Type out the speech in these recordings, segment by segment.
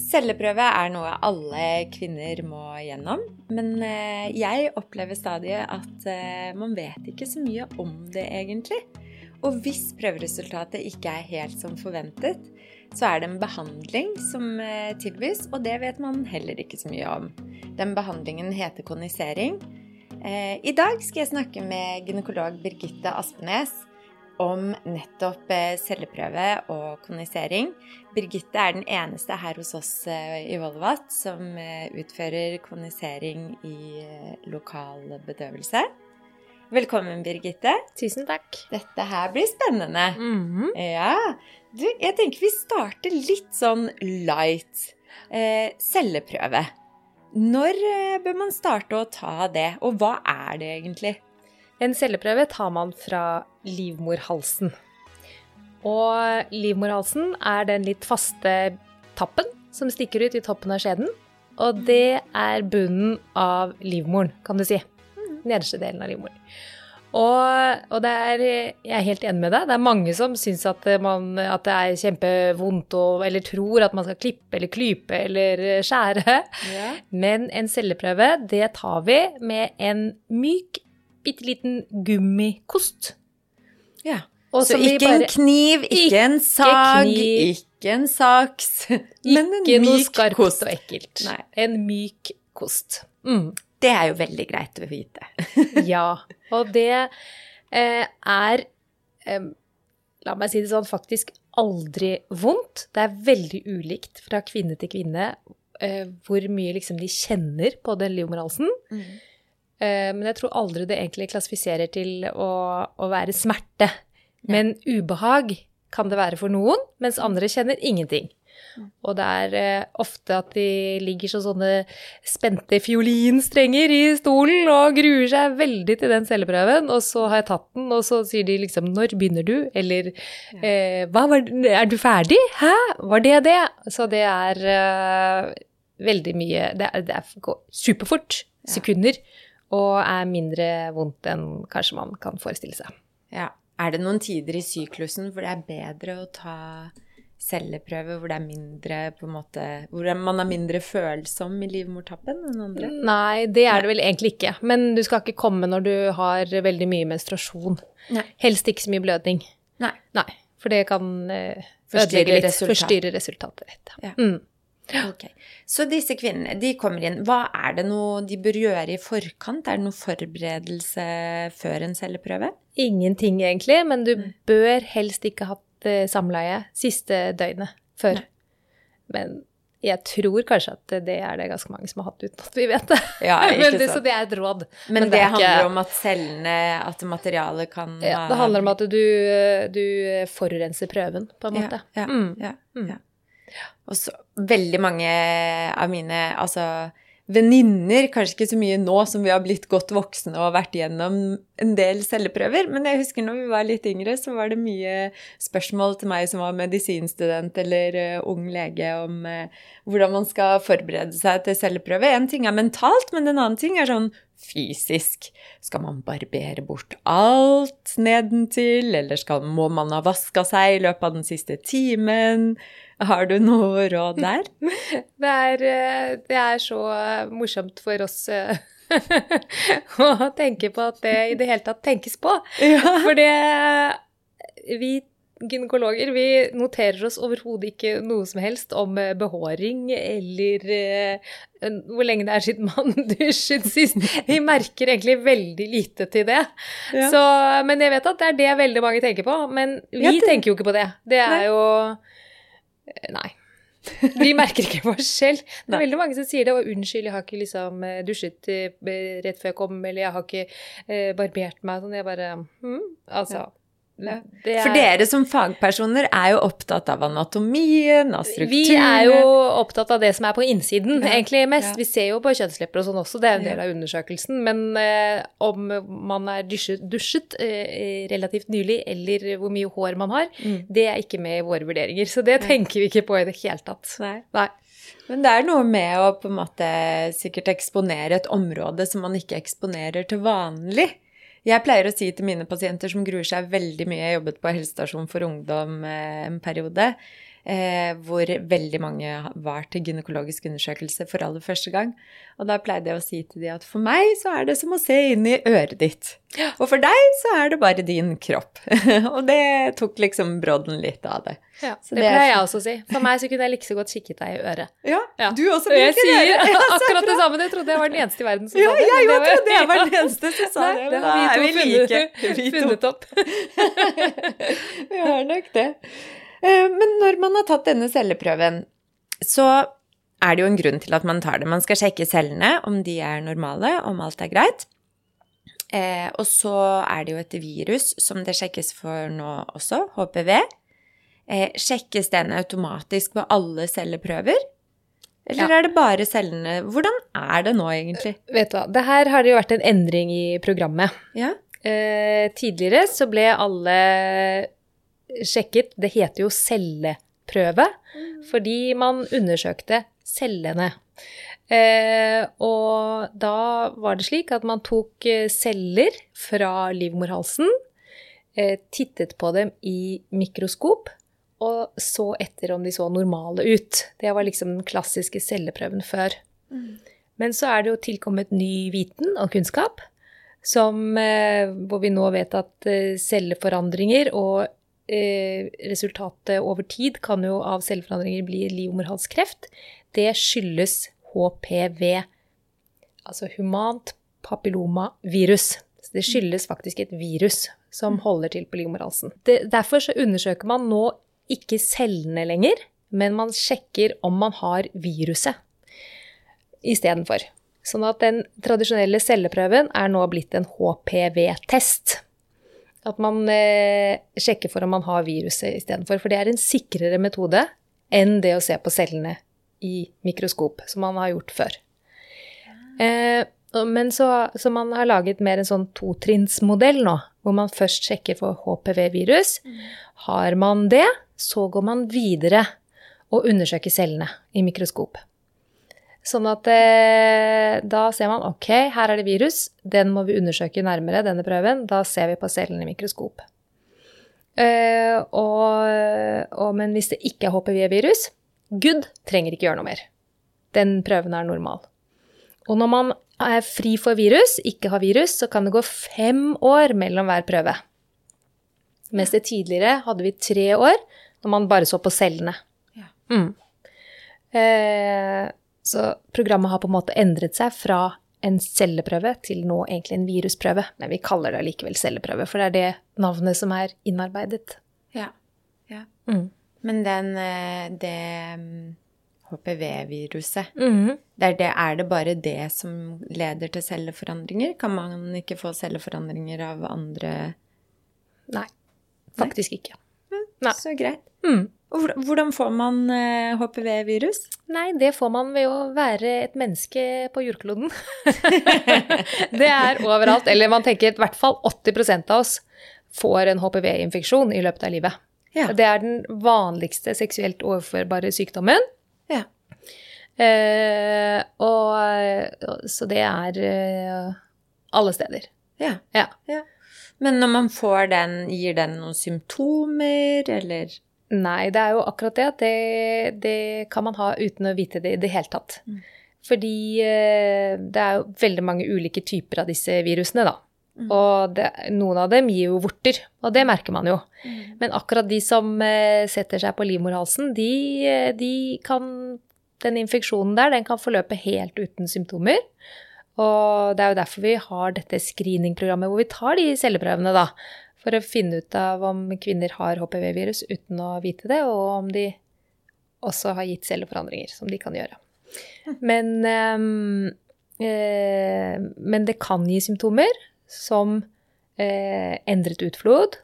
Celleprøve er noe alle kvinner må gjennom, men eh, jeg opplever stadig at eh, man vet ikke så mye om det egentlig. Og hvis prøveresultatet ikke er helt som forventet, så er det en behandling som eh, tilbys, og det vet man heller ikke så mye om. Den behandlingen heter konisering. I dag skal jeg snakke med gynekolog Birgitte Aspenes om nettopp eh, celleprøve og kondisering. Birgitte er den eneste her hos oss eh, i Volvat som eh, utfører kondisering i lokal bedøvelse. Velkommen, Birgitte. Tusen takk. Dette her blir spennende. Mm -hmm. Ja. Du, jeg tenker vi starter litt sånn light. Eh, celleprøve. Når bør man starte å ta det, og hva er det egentlig? En celleprøve tar man fra livmorhalsen. Og livmorhalsen er den litt faste tappen som stikker ut i toppen av skjeden. Og det er bunnen av livmoren, kan du si. Nederste delen av livmoren. Og, og er, jeg er helt enig med deg. Det er mange som syns at, at, det er kjempevondt, og, eller tror at man skal klippe eller klype eller skjære. Ja. Men en celleprøve, det tar vi med en myk bitte liten gummikost. Ja. så ikke bare, en kniv, ikke, ikke en sag, kniv, ikke en saks, men en myk kost. ikke noe skarpt kost. og ekkelt. Nei. En myk kost. Mm. Det er jo veldig greit å vite. ja. Og det eh, er eh, La meg si det sånn, faktisk aldri vondt. Det er veldig ulikt fra kvinne til kvinne eh, hvor mye liksom de kjenner på den livmorhalsen. Mm. Eh, men jeg tror aldri det egentlig klassifiserer til å, å være smerte. Men ubehag kan det være for noen, mens andre kjenner ingenting. Og det er eh, ofte at de ligger som sånne spente fiolinstrenger i stolen og gruer seg veldig til den celleprøven, og så har jeg tatt den, og så sier de liksom 'Når begynner du?' eller eh, var, 'Er du ferdig?' 'Hæ? Var det det?' Så det er eh, veldig mye Det, er, det er superfort. Sekunder og er mindre vondt enn kanskje man kan forestille seg. Ja. Er det noen tider i syklusen hvor det er bedre å ta celleprøve, hvor det er mindre på en måte, hvor man er mindre følsom i livmortappen enn andre? Nei, det er det vel egentlig ikke. Men du skal ikke komme når du har veldig mye menstruasjon. Nei. Helst ikke så mye blødning. Nei. Nei for det kan eh, ødelegge litt, resultat. forstyrre resultatet. Ja. Mm. Ok. Så disse kvinnene, de kommer inn. Hva er det noe de bør gjøre i forkant? Er det noe forberedelse før en celleprøve? Ingenting, egentlig. Men du bør helst ikke ha hatt eh, samleie siste døgnet før. Nei. Men jeg tror kanskje at det er det ganske mange som har hatt uten at vi vet det. Ja, det så det er et råd. Men, Men det, det handler ikke... om at cellene, at materialet kan ja, Det handler om at du, du forurenser prøven, på en måte. Ja, ja, mm. ja, ja. Og så veldig mange av mine altså venninner, kanskje ikke så mye nå som vi har blitt godt voksne og vært gjennom en del celleprøver, men jeg husker når vi var litt yngre, så var det mye spørsmål til meg som var medisinstudent eller uh, ung lege om uh, hvordan man skal forberede seg til celleprøve. En ting er mentalt, men en annen ting er sånn fysisk. Skal man barbere bort alt nedentil, eller skal, må man ha vaska seg i løpet av den siste timen? Har du noe råd der? Det er, eh, det er så morsomt for oss eh, å tenke på at det i det hele tatt tenkes på. Ja. For det Vi gynekologer vi noterer oss overhodet ikke noe som helst om eh, behåring eller hvor lenge det er siden man dusjet sist. Vi merker egentlig veldig lite til det. Ja. Så, men jeg vet at det er det veldig mange tenker på. Men vi ja, det... tenker jo ikke på det. Det er jo nei. Vi merker ikke forskjell. Det er veldig mange som sier det. Og unnskyld, jeg har ikke liksom eh, dusjet eh, rett før jeg kom, eller jeg har ikke barbert meg sånn. Jeg bare hm, Altså. Er... For dere som fagpersoner er jo opptatt av anatomien, av strukturen Vi er jo opptatt av det som er på innsiden, ja. egentlig mest. Ja. Vi ser jo på kjønnslepper og sånn også, det er en del av undersøkelsen. Men eh, om man er dusjet, dusjet eh, relativt nylig, eller hvor mye hår man har, mm. det er ikke med i våre vurderinger. Så det tenker vi ikke på i det hele tatt. Nei. Nei. Men det er noe med å på en måte sikkert eksponere et område som man ikke eksponerer til vanlig. Jeg pleier å si til mine pasienter som gruer seg veldig mye Jeg jobbet på helsestasjon for ungdom eh, en periode. Eh, hvor veldig mange var til gynekologisk undersøkelse for aller første gang. Og da pleide jeg å si til de at for meg så er det som å se inn i øret ditt. Og for deg så er det bare din kropp. og det tok liksom brodden litt av det. Ja, det, det pleier jeg også å si. For meg så kunne jeg like så godt kikket deg i øret. Ja, Ja. du også Og jeg bruker sier det. Ja, akkurat det samme. Jeg trodde jeg var den eneste i verden som Ja, sa det. Ja, jeg det trodde jeg var den eneste som sa Nei, det. Men da er vi like. funnet, Vi funnet opp. Vi har nok det. Eh, Men når man har tatt denne celleprøven, så er det jo en grunn til at man tar det. Man skal sjekke cellene, om de er normale, om alt er greit. Eh, og så er det jo et virus som det sjekkes for nå også, HPV. Eh, sjekkes den automatisk på alle celleprøver? Eller Ja. er det bare cellene Hvordan er det nå, egentlig? Vet du hva, det her har det jo vært en endring i programmet. Ja? Eh, tidligere så ble alle sjekket Det heter jo celleprøve, fordi man undersøkte cellene. Eh, og da var det slik at man tok eh, celler fra livmorhalsen, eh, tittet på dem i mikroskop og så etter om de så normale ut. Det var liksom den klassiske celleprøven før. Men så er det jo tilkommet ny viten og kunnskap, som, eh, hvor vi nå vet at eh, celleforandringer og resultatet over tid kan jo av celleforandringer bli livmorhalskreft. Det skyldes HPV, altså humant papillomavirus. Så det skyldes faktisk et virus som holder til på livmorhalsen. Derfor så undersøker man nå ikke cellene lenger, men man sjekker om man har viruset istedenfor. Sånn at den tradisjonelle celleprøven er nå blitt en HPV-test. At man eh, sjekker for om man har viruset istedenfor. For det er en sikrere metode enn det å se på cellene i mikroskop, som man har gjort før. Eh, men så, så man har laget mer en sånn totrinnsmodell nå, hvor man først sjekker for HPV-virus. Har man det, så går man videre og undersøker cellene i mikroskop. Sånn at eh, da ser man ok, her er det virus, den må vi undersøke nærmere, denne prøven. Da ser vi på cellene i mikroskop. Eh, og, og, men hvis det ikke er HPV-virus, good, trenger ikke gjøre noe mer. Den prøven er normal. Og når man er fri for virus, ikke har virus, så kan det gå fem år mellom hver prøve. Mens det tidligere hadde vi tre år når man bare så på cellene. Ja. Mm. Eh, så programmet har på en måte endret seg fra en celleprøve til nå egentlig en virusprøve. Men vi kaller det likevel celleprøve, for det er det navnet som er innarbeidet. Ja. ja. Mm. Men den, eh, det HPV-viruset, mm. det er, det, er det bare det som leder til celleforandringer? Kan man ikke få celleforandringer av andre Nei, faktisk ikke. Nei. Så greit. Mm. Hvordan- får man eh, HPV-virus? Nei, det får man ved å være et menneske på jordkloden. det er overalt. Eller man tenker i hvert fall 80% av oss får en HPV-infeksjon i løpet av livet. Ja. Det er den vanligste seksuelt overførbare sykdommen. Ja. Eh, og, så det er eh, alle steder. ja. Ja. ja. Men når man får den, gir den noen symptomer, eller Nei, det er jo akkurat det at det, det kan man ha uten å vite det i det hele tatt. Mm. Fordi eh, det er jo veldig mange ulike typer av disse virusene, da. Mm. Og det, noen av dem gir jo vorter, og det merker man jo. Men akkurat de som eh, setter seg på livmorhalsen, de, eh, de kan Den infeksjonen der, den kan forløpe helt uten symptomer. Og det er jo derfor vi har dette screeningprogrammet hvor vi tar de celleprøvene, da. For å finne ut av om kvinner har HPV-virus uten å vite det, og om de også har gitt celleforandringer, som de kan gjøre. Men, um, eh, men det kan gi symptomer som eh, endret utflod,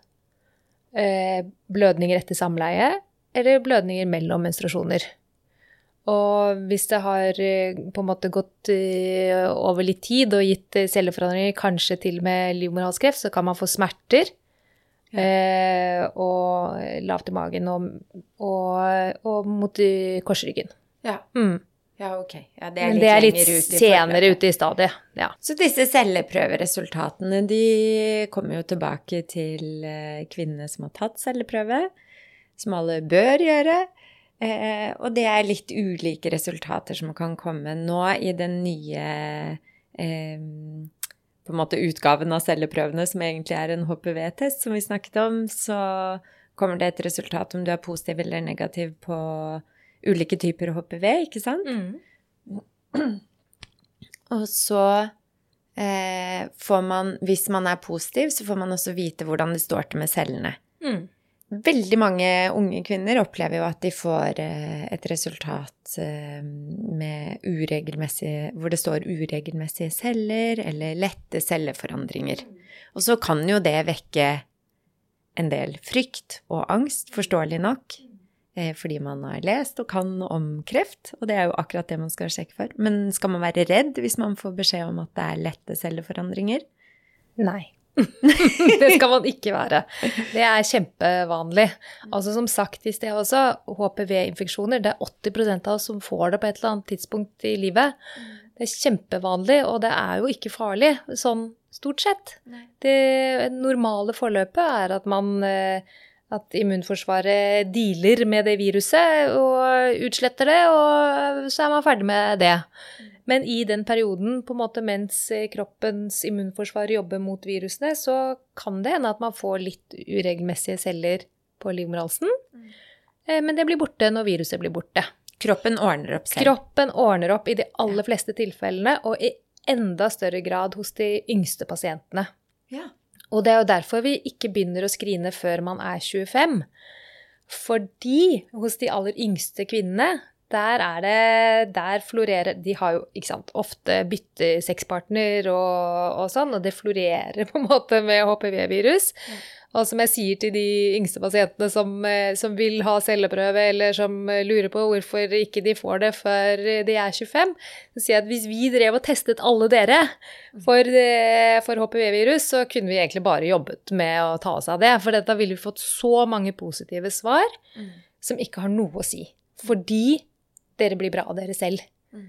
eh, blødninger etter samleie eller blødninger mellom menstruasjoner. Og hvis det har eh, på en måte gått eh, over litt tid og gitt eh, celleforandringer, kanskje til og med livmorhalskreft, så kan man få smerter. Eh, og lavt i magen og, og, og mot korsryggen. Ja. Mm. Ja, ok. Ja, det er Men det er litt ut i senere ute i stadiet. Ja. Så disse celleprøveresultatene, de kommer jo tilbake til eh, kvinnene som har tatt celleprøve, som alle bør gjøre. Eh, og det er litt ulike resultater som kan komme nå i den nye eh, på en måte utgaven av celleprøvene, som egentlig er en HPV-test, som vi snakket om. Så kommer det et resultat om du er positiv eller negativ på ulike typer HPV, ikke sant? Mm. Og så eh, får man, hvis man er positiv, så får man også vite hvordan det står til med cellene. Mm. Veldig mange unge kvinner opplever jo at de får eh, et resultat eh, med uregelmessige Hvor det står uregelmessige celler eller lette celleforandringer. Og så kan jo det vekke en del frykt og angst, forståelig nok. Eh, fordi man har lest og kan om kreft, og det er jo akkurat det man skal sjekke for. Men skal man være redd hvis man får beskjed om at det er lette celleforandringer? Nei. det skal man ikke være. Det er kjempevanlig. Altså Som sagt i sted også, HPV-infeksjoner, det er 80% av oss som får det på et eller annet tidspunkt i livet. Det er kjempevanlig, og det er jo ikke farlig, sånn stort sett. Det normale forløpet er at man eh, at immunforsvaret dealer med det viruset og utsletter det, og så er man ferdig med det. Men i den perioden, på en måte mens kroppens immunforsvar jobber mot virusene, så kan det hende at man får litt uregelmessige celler på livmorhalsen. Eh, men det blir borte når viruset blir borte. Kroppen ordner opp selv? Kroppen ordner opp i de aller fleste tilfellene, og i enda større grad hos de yngste pasientene. Ja. Og det er jo derfor vi ikke begynner å skrine før man er 25. Fordi hos de aller yngste kvinnene, der er det Der florerer De har jo ikke sant, ofte bytter sexpartner og, og sånn, og det florerer på en måte med HPV-virus. Og som jeg sier til de yngste pasientene som, eh, som, vil ha celleprøve, eller som lurer på hvorfor ikke de får det før de er 25, så sier jeg at hvis vi drev og testet alle dere for, eh, for HPV-virus, så kunne vi egentlig bare jobbet med å ta oss av det. For da ville vi fått så mange positive svar mm. som ikke har noe å si. Fordi dere blir bra av dere selv. Mm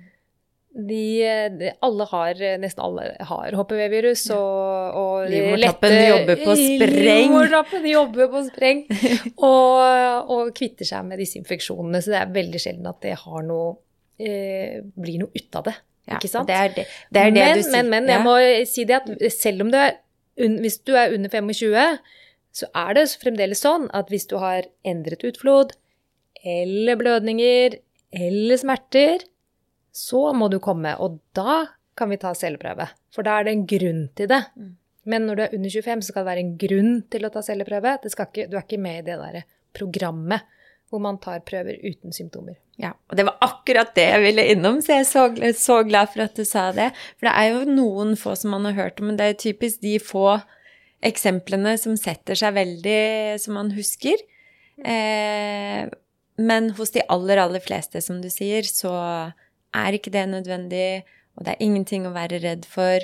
de, alle har, nesten alle har HPV-virus, og, og Livmortappen jobber på spreng. Livmortappen jobber på spreng. og, og, kvitter seg med disse infeksjonene. Så det er veldig sjelden at det har noe eh, blir noe ut av det. Ja, ikke sant? Det er det, det, er det men, du sier. Men, men jeg må si det at selv om du er, hvis du er under 25, så er det fremdeles sånn at hvis du har endret utflod, eller blødninger, eller smerter, så må du komme, og da kan vi ta celleprøve. For da er det en grunn til det. Mm. Men når du er under 25, så skal det være en grunn til å ta celleprøve. Ikke, du er ikke med i det der programmet hvor man tar prøver uten symptomer. Ja, og det var akkurat det jeg ville innom, så jeg er så, så glad for at du sa det. For det er jo noen få som man har hørt om, men det er typisk de få eksemplene som setter seg veldig, som man husker. Eh, men hos de aller, aller fleste, som du sier, så er ikke det nødvendig, og det er ingenting å være redd for.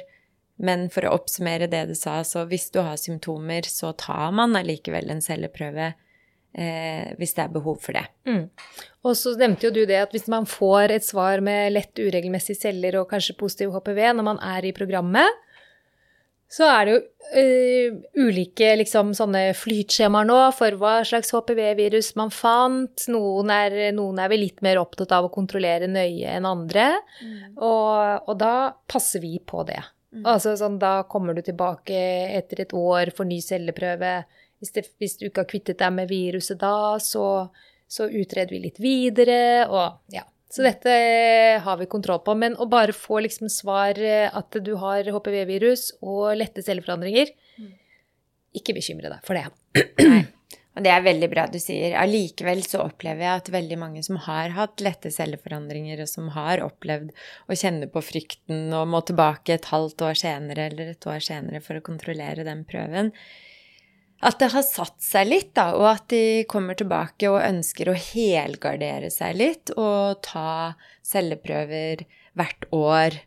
Men for å oppsummere det du sa, så hvis du har symptomer, så tar man allikevel en celleprøve eh, hvis det er behov for det. Mm. Og så nevnte jo du det at hvis man får et svar med lett uregelmessige celler og kanskje positiv HPV når man er i programmet, så er det jo uh, ulike liksom, sånne flytskjemaer nå for hva slags HPV-virus man fant. Noen er, noen er, vi litt mer opptatt av å kontrollere nøye enn andre. Mm. Og, og, da passer vi på det. Mm. Altså sånn, da kommer du tilbake etter et år for ny celleprøve. Hvis, det, hvis du ikke har kvittet deg med viruset da, så, så utreder vi litt videre. Og ja. Så dette har vi kontroll på. Men å bare få liksom svar eh, at du har HPV-virus og lette celleforandringer Ikke bekymre deg for det. Nei. Og det er veldig bra du sier. Allikevel så opplever jeg at veldig mange som har hatt lette celleforandringer, og som har opplevd å kjenne på frykten og må tilbake et halvt år senere eller et år senere for å kontrollere den prøven, at det har satt seg litt, da, og at de kommer tilbake og ønsker å helgardere seg litt og ta celleprøver hvert år.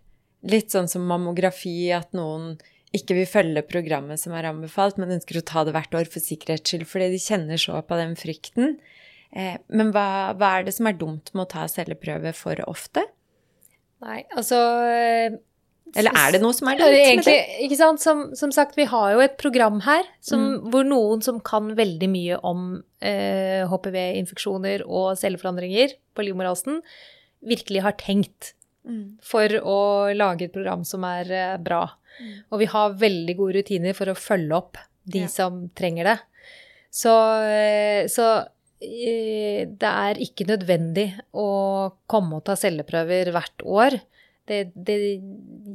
Litt sånn som mammografi, at noen ikke vil følge programmet som er anbefalt, men ønsker å ta det hvert år for sikkerhets skyld, fordi de kjenner så på den frykten. Eh, men hva, hva er det som er dumt med å ta celleprøve for ofte? Nei, altså Eller er det noe som er er dumt med det? ikke sant? Som, som sagt, vi har jo et program her som, Mm. hvor noen som kan veldig mye om eh, HPV-infeksjoner og celleforandringer på livmorhalsen, virkelig har tenkt Mm. for å lage et program som er eh, bra. Mm. Og vi har veldig gode rutiner for å følge opp de Ja. som trenger det. Så, eh, så eh, det er ikke nødvendig å komme og ta celleprøver hvert år. Det, det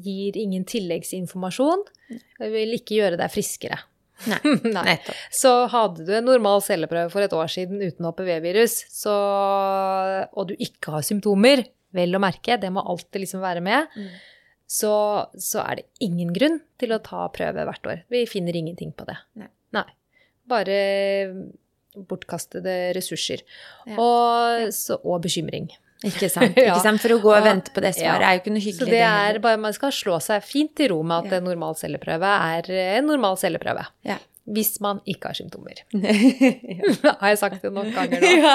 gir ingen tilleggsinformasjon. Det vil ikke gjøre deg friskere. Nei. Nei. Nettopp. Så hadde du en normal celleprøve for et år siden uten HPV-virus, og du ikke har symptomer, vel å merke, det må alltid liksom være med, Mm. så, så er det ingen grunn til å ta prøve hvert år. Vi finner ingenting på det. Nei. Bare bortkastede ressurser. Ja. Og, så, og bekymring. Ikke sant? Ja. Ikke sant? For å gå og vente på det svaret ja. er jo ikke noe hyggelig. Så det er heller. bare, man skal slå seg fint til ro med at en normal celleprøve er en normal celleprøve. Ja. Hvis man ikke har symptomer. har jeg sagt det nok ganger nå? ja.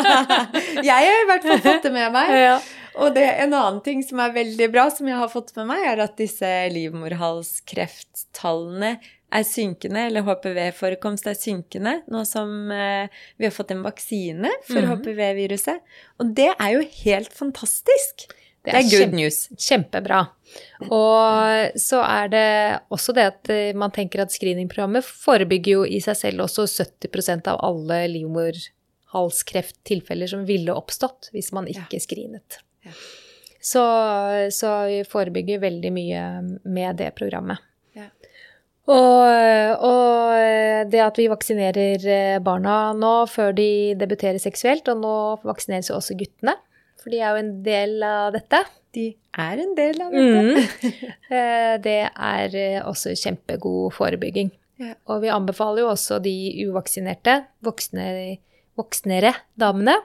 Jeg har i hvert fall fått det med meg. Ja. Og det, en annen ting som er veldig bra, som jeg har fått med meg, er at disse livmorhalskrefttallene er synkende, eller HPV-forekomst er synkende, nå som eh, vi har fått en vaksine for Mhm. HPV-viruset. Og det er jo helt fantastisk. Det er, kjempe- good news. Kjempebra. Og så er det også det at eh, man tenker at screeningprogrammet forebygger jo i seg selv også 70% av alle livmorhalskrefttilfeller som ville oppstått hvis man ikke screenet. Ja. Så, så vi forebygger veldig mye med det programmet. Og, og det at vi vaksinerer eh, barna nå før de debuterer seksuelt, og nå vaksineres jo også guttene, for de er jo en del av dette. De er en del av dette. Mm. Eh, Det er eh, også kjempegod forebygging. Ja. Og vi anbefaler jo også de uvaksinerte, voksne, voksnere damene,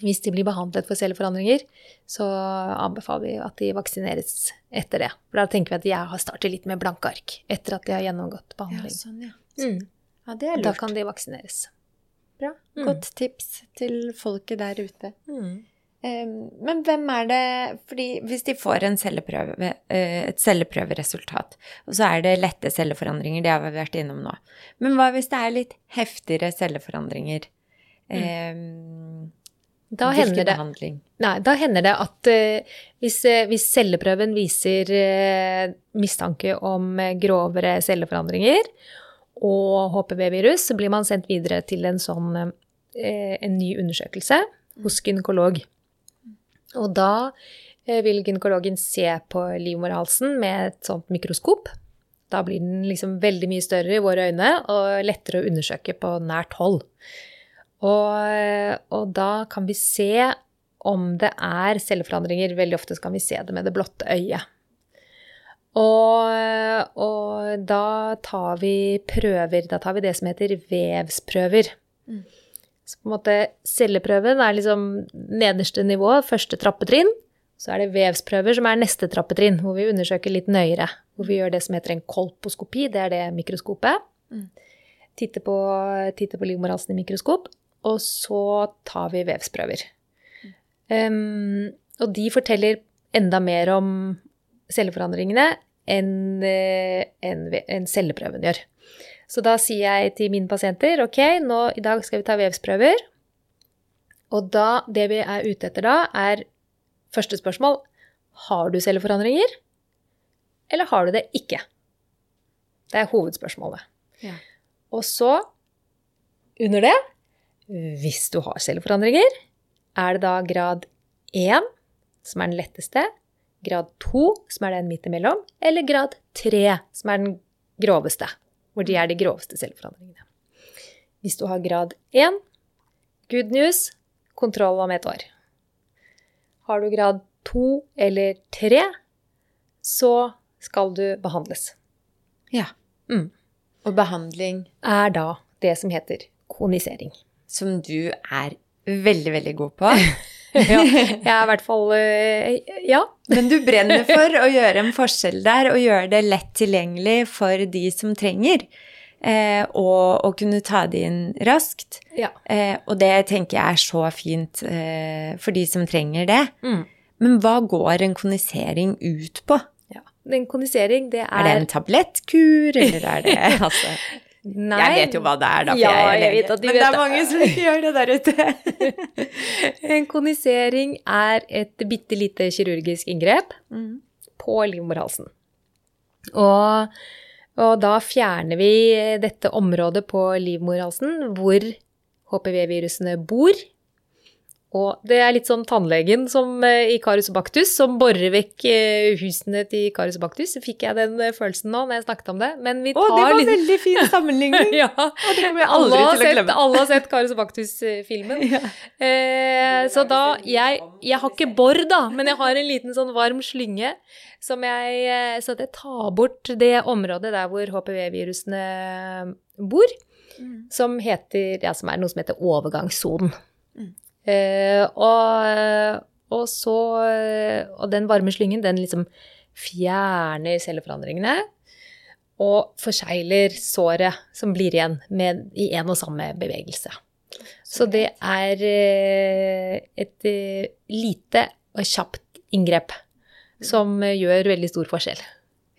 hvis de blir behandlet for celleforandringer, så anbefaler vi at de vaksineres etter det. For da tenker vi at de har startet litt med blanke ark etter at de har gjennomgått Ja, behandling. sånn, ja. Mm. ja, det er Da kan de vaksineres. Bra. Mm. Godt tips til folket der ute. Mm. Men hvem er det Fordi hvis de får en celleprøve, eh, et celleprøveresultat, og så er det lette celleforandringer, det har vi vært innom nå. Men hva hvis det er litt heftigere celleforandringer? Eh, Da hender det? Nei, da hender det at uh, hvis, uh, hvis celleprøven viser uh, mistanke om grovere celleforandringer og HPV-virus, så blir man sendt videre til en sånn en ny undersøkelse hos gynekolog. Og da vil gynekologen se på livmorhalsen med et sånt mikroskop. Da blir den liksom veldig mye større i våre øyne og lettere å undersøke på nært hold. Og, og da kan vi se om det er celleforandringer. Veldig ofte kan vi se det med det blotte øyet. Og, og da tar vi prøver. Da tar vi det som heter vevsprøver. Mm. Så på en måte celleprøven er liksom nederste nivå, første trappetrinn. Så er det vevsprøver som er neste trappetrinn, hvor vi undersøker litt nøyere. Hvor vi gjør det som heter en kolposkopi, det er det mikroskopet. Mm. Titter på, titter på livmorhalsen i mikroskop, og så tar vi vevsprøver. Um, og de forteller enda mer om celleforandringene enn en, en celleprøven gjør. Så da sier jeg til mine pasienter ok, nå, i dag skal vi ta vevsprøver. Og da, det vi er ute etter da, er første spørsmål har du celleforandringer, eller har du det ikke? Det er hovedspørsmålet. Ja. Og så, under det, hvis du har celleforandringer, er det da grad 1, som er den letteste, grad 2, som er den midt imellom, eller grad 3, som er den groveste, hvor de er de groveste celleforandringene. Hvis du har grad 1, good news, kontroll om et år. Har du grad 2 eller 3, så skal du behandles. Ja. Mm. Og behandling Er da det som heter konisering. Som du er veldig, veldig god på. ja, jeg er i hvert fall øh, Ja. Men du brenner for å gjøre en forskjell der, og gjøre det lett tilgjengelig for de som trenger. Eh, og, kunne ta det inn raskt. ja. Eh, og det tenker jeg er så fint eh, for de som trenger det. Mm. Men hva går en konisering ut på? Ja. en kondisering, det er Er det en tablettkur, eller er det altså Nei. Jeg vet jo hva det er, da, for Ja, jeg er lege. Men det er mange som ikke gjør det der ute. En kondisering er et bitte lite kirurgisk inngrep Mm. på livmorhalsen. Og, og da fjerner vi dette området på livmorhalsen hvor HPV-virusene bor. Og det er litt sånn tannlegen som eh, i Karius Baktus, som borer vekk eh, husene til Karius Baktus. Så fikk jeg den eh, følelsen nå når jeg snakket om det. Men vi Å, det var litt veldig fin sammenligning. ja. det kommer jeg alle, aldri har til å sett, glemme. alle har sett Karius Baktus-filmen. Ja. Eh, så da jeg, jeg har ikke bor, da, men jeg har en liten sånn varm slynge som jeg Så jeg tar bort det området der hvor HPV-virusene bor, Mm. som heter Ja, som er noe som heter overgangssonen. Mm. Eh, og, og så Og den varme slyngen, den liksom fjerner celleforandringene og forsegler såret som blir igjen med, i en og samme bevegelse. Så det er eh, et eh, lite og kjapt inngrep som eh, gjør veldig stor forskjell.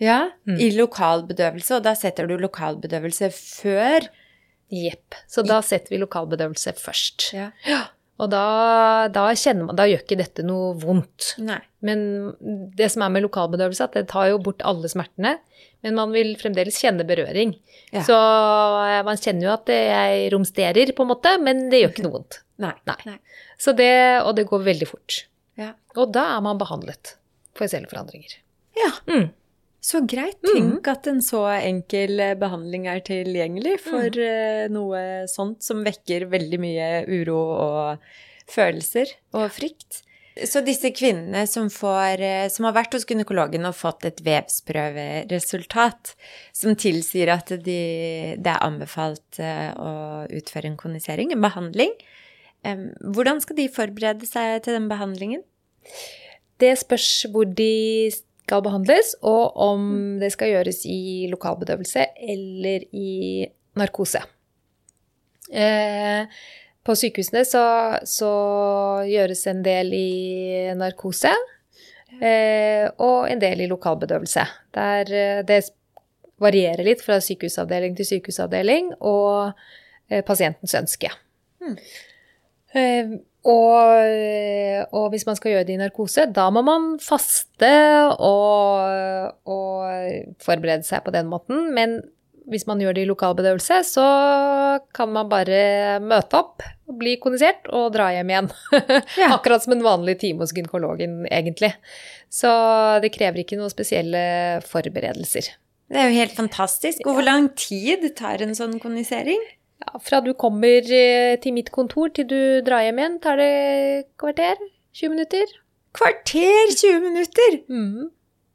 Ja, Mm. i lokalbedøvelse, og da setter du lokalbedøvelse før Jepp. Så da setter vi lokalbedøvelse først. Ja. Og da, da kjenner man Da gjør ikke dette noe vondt. Nei. Men det som er med lokalbedøvelse, at det tar jo bort alle smertene. Men man vil fremdeles kjenne berøring. Ja. Så eh, man kjenner jo at jeg romsterer, på en måte, men det gjør ikke noe vondt. Nei. Nei. Så det, og det går veldig fort. Ja. Og da er man behandlet for celleforandringer. Ja. Mm. Så greit. Tenk at en så enkel eh, behandling er tilgjengelig for eh, noe sånt som vekker veldig mye uro og følelser og frykt. Så disse kvinnene som, får, eh, som har vært hos gynekologen og fått et vevsprøveresultat som tilsier at de, det er anbefalt å utføre en kondisering, en behandling, hvordan skal de forberede seg til den behandlingen? Det spørs hvor de skal behandles, og om det skal gjøres i lokalbedøvelse eller i narkose. Eh, på sykehusene så, så gjøres en del i narkose, eh, og en del i lokalbedøvelse. Der, eh, det varierer litt fra sykehusavdeling til sykehusavdeling, og eh, pasientens ønske. Mm. Og, og hvis man skal gjøre det i narkose, da må man faste og, og forberede seg på den måten. Men hvis man gjør det i lokalbedøvelse, så kan man bare møte opp, bli kondisert og dra hjem igjen. Ja. Akkurat som en vanlig time hos gynekologen, egentlig. Så det krever ikke noen spesielle forberedelser. Det er jo helt fantastisk. Og hvor lang tid tar en sånn kondisering? Ja, fra du kommer eh, til mitt kontor til du drar hjem igjen, tar det kvarter? 20 minutter? Kvarter 20 minutter! Mm.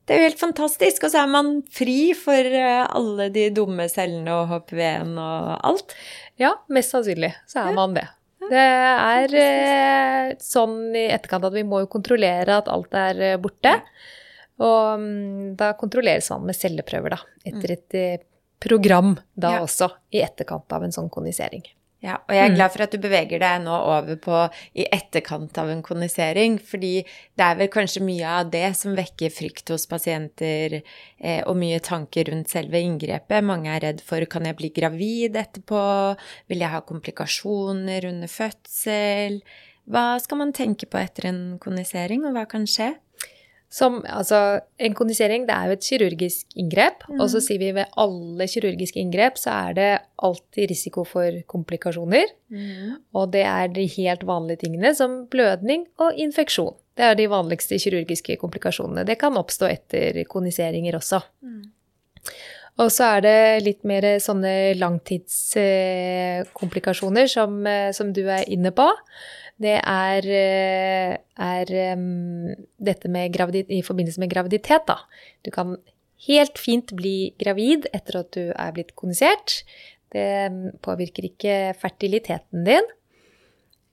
Det er jo helt fantastisk. Og så er man fri for eh, alle de dumme cellene og HPV-en og alt. Ja, mest sannsynlig så er man det. Det er eh, sånn i etterkant at vi må jo kontrollere at alt er eh, borte. Og um, da kontrolleres man med celleprøver, da. Etter et eh, program da Ja. også, i etterkant av en sånn kondisering. Ja, og jeg er Mm. glad for at du beveger deg nå over på i etterkant av en kondisering, fordi det er vel kanskje mye av det som vekker frykt hos pasienter, eh, og mye tanker rundt selve inngrepet. Mange er redd for kan jeg bli gravid etterpå, vil jeg ha komplikasjoner under fødsel? Hva skal man tenke på etter en kondisering, og hva kan skje? Som, altså, en kondisering det er jo et kirurgisk inngrep, og så sier vi ved alle kirurgiske inngrep så er det alltid risiko for komplikasjoner. Og det er de helt vanlige tingene som blødning og infeksjon. Det er de vanligste kirurgiske komplikasjonene. Det kan oppstå etter kondiseringer også. Og så er det litt mer sånne langtidskomplikasjoner som, eh, som du er inne på. Det er, eh, er dette med gravid, i forbindelse med graviditet, da. Du kan helt fint bli gravid etter at du er blitt kondisert. Det påvirker ikke fertiliteten din.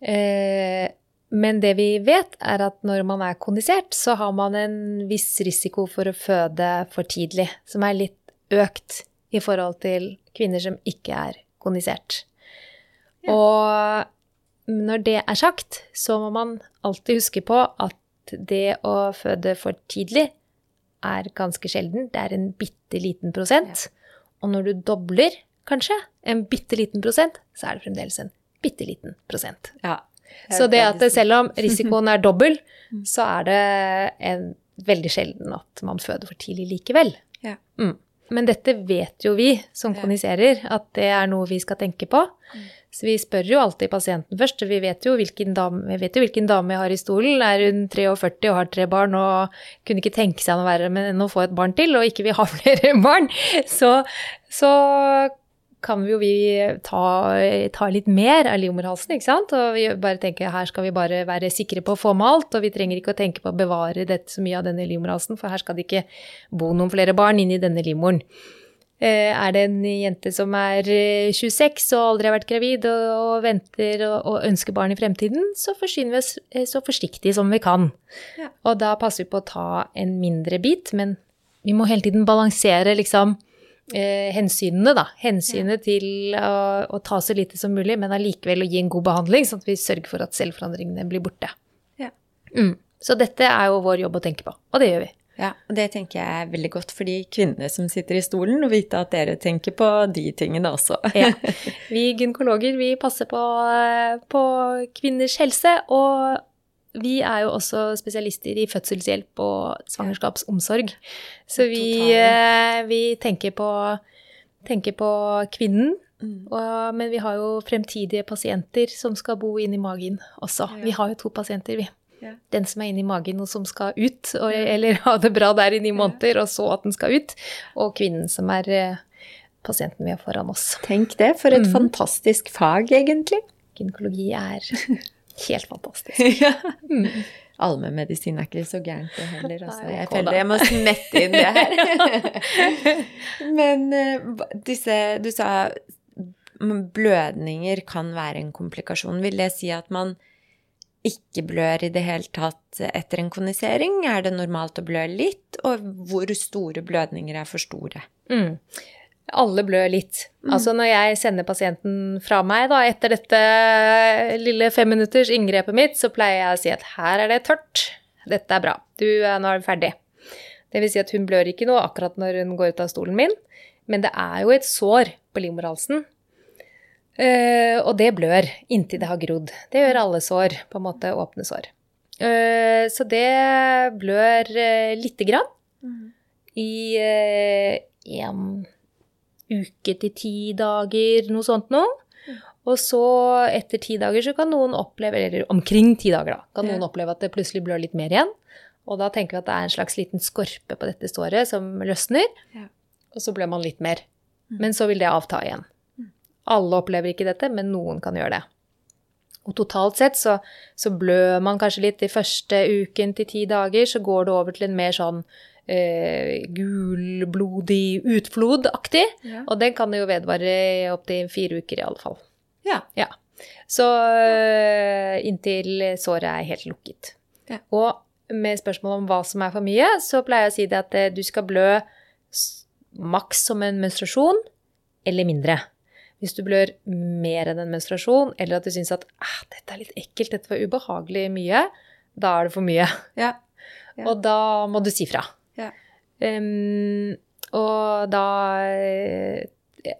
Eh, men det vi vet, er at når man er kondisert, så har man en viss risiko for å føde for tidlig, som er litt økt i forhold til kvinner som ikke er kondisert. Og når det er sagt, så må man alltid huske på at det å føde for tidlig er ganske sjelden. Det er en bitte liten prosent. Og når du dobler, kanskje, en bitte liten prosent, så er det fremdeles en bitte liten prosent. Ja. Så det at selv om risikoen er dobbel, så er det en, veldig sjelden at man føder for tidlig likevel. Ja. Mm. Men dette vet jo vi som Ja. koniserer, at det er noe vi skal tenke på. Så vi spør jo alltid pasienten først. Vi vet jo hvilken dame, vi vet jo hvilken dame jeg har i stolen. Er hun 43 og har tre barn og kunne ikke tenke seg noe verre enn å få et barn til, og ikke vil ha flere barn, så, så kan vi jo vi ta, ta litt mer av livmorhalsen, ikke sant? Og vi bare tenker her skal vi bare være sikre på å få med alt, og vi trenger ikke å tenke på å bevare dette så mye av denne livmorhalsen, for her skal det ikke bo noen flere barn inn i denne livmoren. Eh, Er det en jente som er eh, 26 og aldri har vært gravid og, venter og, og ønsker barn i fremtiden, så forsyner vi oss eh, så forsiktig som vi kan. Ja. Og da passer vi på å ta en mindre bit, men vi må hele tiden balansere liksom eh, hensynene, da. Hensynet til å, å ta så lite som mulig, men allikevel å gi en god behandling, sånn at vi sørger for at selvforandringene blir borte. Ja. Mm. Så dette er jo vår jobb å tenke på, og det gjør vi. Ja, og det tenker jeg er veldig godt for de kvinnene som sitter i stolen, å vite at dere tenker på de tingene også. Ja. Vi gynekologer vi passer på, eh, på kvinners helse, og vi er jo også spesialister i fødselshjelp og svangerskapsomsorg. Så vi, eh, vi tenker, på, tenker på kvinnen, Mm. og, men vi har jo fremtidige pasienter som skal bo inni magen også. Ja. Vi har jo to pasienter, vi. Ja. Den som er inni magen og som skal ut, og, eller ha det bra der i ni måneder, og så at den skal ut. Og kvinnen som er eh, pasienten vi har foran oss. Tenk det, for et Mm. fantastisk fag, egentlig. Gynekologi er helt fantastisk. ja. Mm. Allmennmedisin er ikke så gærent det heller. Altså. Jeg føler jeg må smette inn det her. Men eh, disse Du sa blødninger kan være en komplikasjon. Vil det si at man ikke blør i det hele tatt etter en konisering? Er det normalt å blø litt? Og hvor store blødninger er for store? Mm. Alle blør litt. Altså når jeg sender pasienten fra meg da, etter dette lille femminutters inngrepet mitt, så pleier jeg å si at her er det tørt. Dette er bra. Du, eh, nå er du ferdig. Det vil si at hun blør ikke noe akkurat når hun går ut av stolen min, men det er jo et sår på livmorhalsen. Uh, og det blør inntil det har grodd. Det gjør alle sår, på en måte åpne sår. Uh, så det blør uh, lite grann i eh, en uke til ti dager, noe sånt noe. Og så etter ti dager så kan noen oppleve, eller omkring ti dager da, kan noen oppleve at det plutselig blør litt mer igjen. Og da tenker vi at det er en slags liten skorpe på dette såret som løsner, Ja. og så blør man litt mer. Mm. Men så vil det avta igjen. Alle opplever ikke dette, men noen kan gjøre det. Og totalt sett så, så blør man kanskje litt de første uken til ti dager, så går det over til en mer sånn eh, gulblodig utflodaktig. Ja. Og den kan jo vedvare opptil fire uker i alle fall. ja. Ja. Så øh, inntil såret er helt lukket. Ja. Og med spørsmål om hva som er for mye, så pleier jeg å si det at eh, du skal blø maks som en menstruasjon, eller mindre. Hvis du blør mer enn en menstruasjon, eller at du syns at ah, dette er litt ekkelt, dette var ubehagelig mye, da er det for mye. ja. Ja. Og da må du si fra. Ja. Um, og da eh,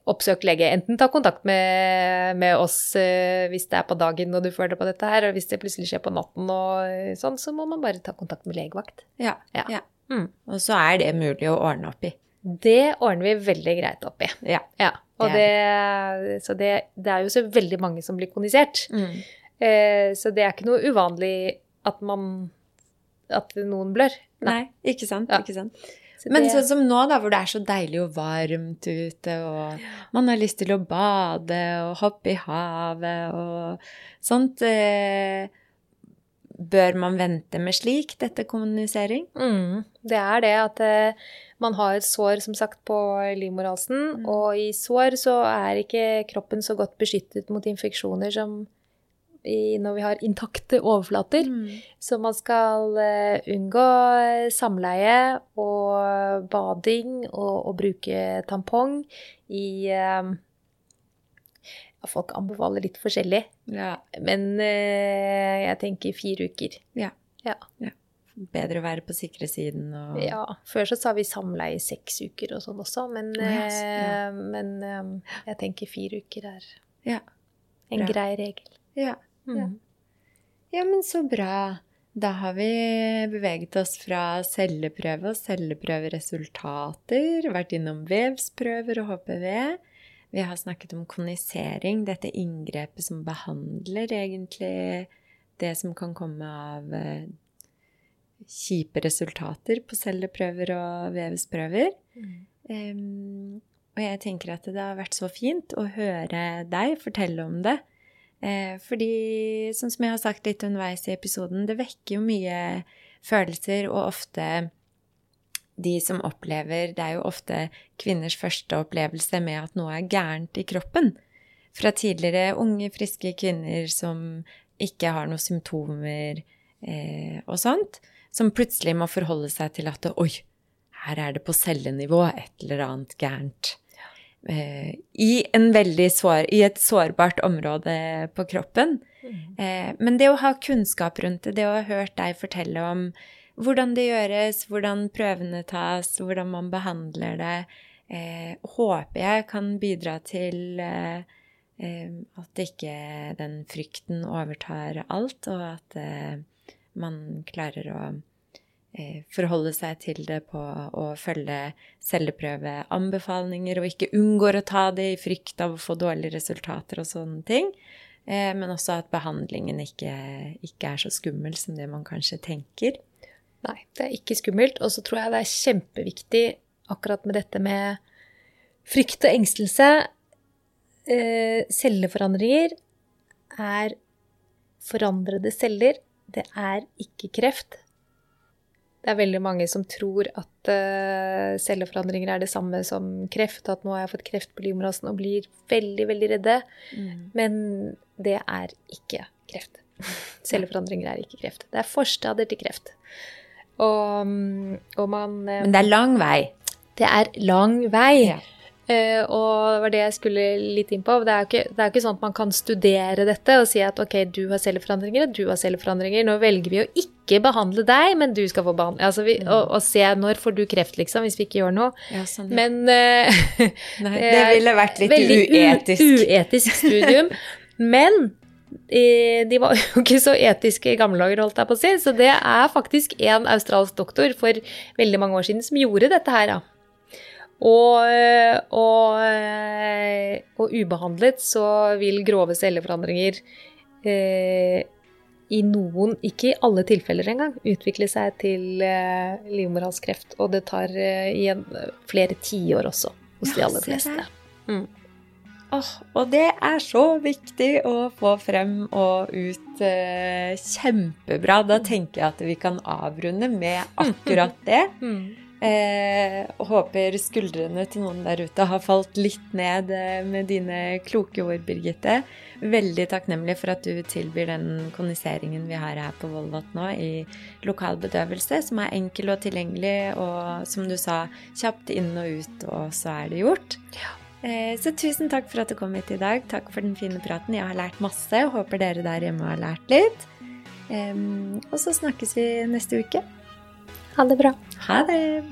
oppsøk lege. Enten ta kontakt med, med oss eh, hvis det er på dagen og du føler på dette her, og hvis det plutselig skjer på natten og eh, sånn, så må man bare ta kontakt med legevakt. ja. Ja. ja. Mm. Og så er det mulig å ordne opp i. Det ordner vi veldig greit opp i. Ja. Ja, og Det så det, det er jo så veldig mange som blir kondisert. Mm. Eh, så det er ikke noe uvanlig at man at noen blør. Nei, ikke sant? Ja. Ikke sant? Så Men sånn som nå, da, hvor det er så deilig og varmt ute, og man har lyst til å bade og hoppe i havet og sånt eh, Bør man vente med slik dette kommunisering? Mm, det er det at eh, man har et sår, som sagt, på livmorhalsen. Mm. Og i sår så er ikke kroppen så godt beskyttet mot infeksjoner som i, når vi har intakte overflater. Så man skal eh, unngå samleie og bading og, og bruke tampong i eh, Folk anbefaler litt forskjellig, Ja. men uh, jeg tenker fire uker. Ja. bedre å være på sikre siden og Ja. Før så sa vi samleie i seks uker og sånn også, men, Å, ja, ja. eh, men um, jeg tenker fire uker er Ja. en grei regel. Ja. Ja. Mm. ja, men så bra. Da har vi beveget oss fra celleprøve og celleprøveresultater, vært innom vevsprøver og HPV. Vi har snakket om konisering, dette inngrepet som behandler egentlig det som kan komme av eh, kjipe resultater på celleprøver og vevsprøver. Em, og jeg tenker at det har vært så fint å høre deg fortelle om det. Eh, fordi, sånn som jeg har sagt litt underveis i episoden, det vekker jo mye følelser, og ofte de som opplever Det er jo ofte kvinners første opplevelse med at noe er gærent i kroppen. Fra tidligere unge, friske kvinner som ikke har noen symptomer eh, og sånt, som plutselig må forholde seg til at Oi, her er det på cellenivå et eller annet gærent. Eh, I, en sår, I et sårbart område på kroppen. Eh, men det å ha kunnskap rundt det, det å ha hørt deg fortelle om hvordan det gjøres, hvordan prøvene tas, hvordan man behandler det, eh, håper jeg kan bidra til eh, eh, at ikke den frykten overtar alt, og at eh, man klarer å forholde seg til det på å følge celleprøveanbefalinger, og ikke unngår å ta det i frykt av å få dårlige resultater og sånne ting. Eh, men også at behandlingen ikke, ikke er så skummel som det man kanskje tenker. Nei, det er ikke skummelt. Og så tror jeg det er kjempeviktig akkurat med dette med frykt og engstelse. Eh, celleforandringer er forandrede celler. Det er ikke kreft. Det er veldig mange som tror at uh, celleforandringer er det samme som kreft, at nå har jeg fått kreft på livmorhalsen og blir veldig, veldig redde. Men det er ikke kreft. Celleforandringer er ikke kreft. Det er forstadier til kreft. Og, mm, og man uh, Men det er lang vei. Det er lang vei. Ja. Eh, og det var det jeg skulle litt inn på. Det er jo ikke, det er jo ikke sånn at man kan studere dette og si at ok, du har celleforandringer, og du har celleforandringer. Nå velger vi å ikke behandle deg, men du skal få behandling. Altså vi, og, og se når får du kreft, liksom, hvis vi ikke gjør noe. Ja, sånn, ja. Men uh, Nei, det ville vært litt veldig uetisk. uetisk studium. Men de var jo ikke så etiske i gamle dager, holdt jeg på å si. Så det er faktisk en australsk doktor for veldig mange år siden som gjorde dette her, da. Og, og, og ubehandlet så vil grove celleforandringer eh, i noen, ikke i alle tilfeller engang, utvikle seg til eh, livmorhalskreft. Og det tar eh, igjen flere tiår også hos de aller fleste. Mm. Oh, og det er så viktig å få frem og ut eh, kjempebra. Da tenker jeg at vi kan avrunde med akkurat det. Mm. Eh, og håper skuldrene til noen der ute har falt litt ned eh, med dine kloke ord, Birgitte. Veldig takknemlig for at du tilbyr den koniseringen vi har her på Volvat nå, i lokal bedøvelse, som er enkel og tilgjengelig, og som du sa, kjapt inn og ut, og så er det gjort. Eh, så tusen takk for at du kom hit i dag. Takk for den fine praten. Jeg har lært masse, håper dere der hjemme har lært litt. Og så snakkes vi neste uke. Ha det bra. Ha det!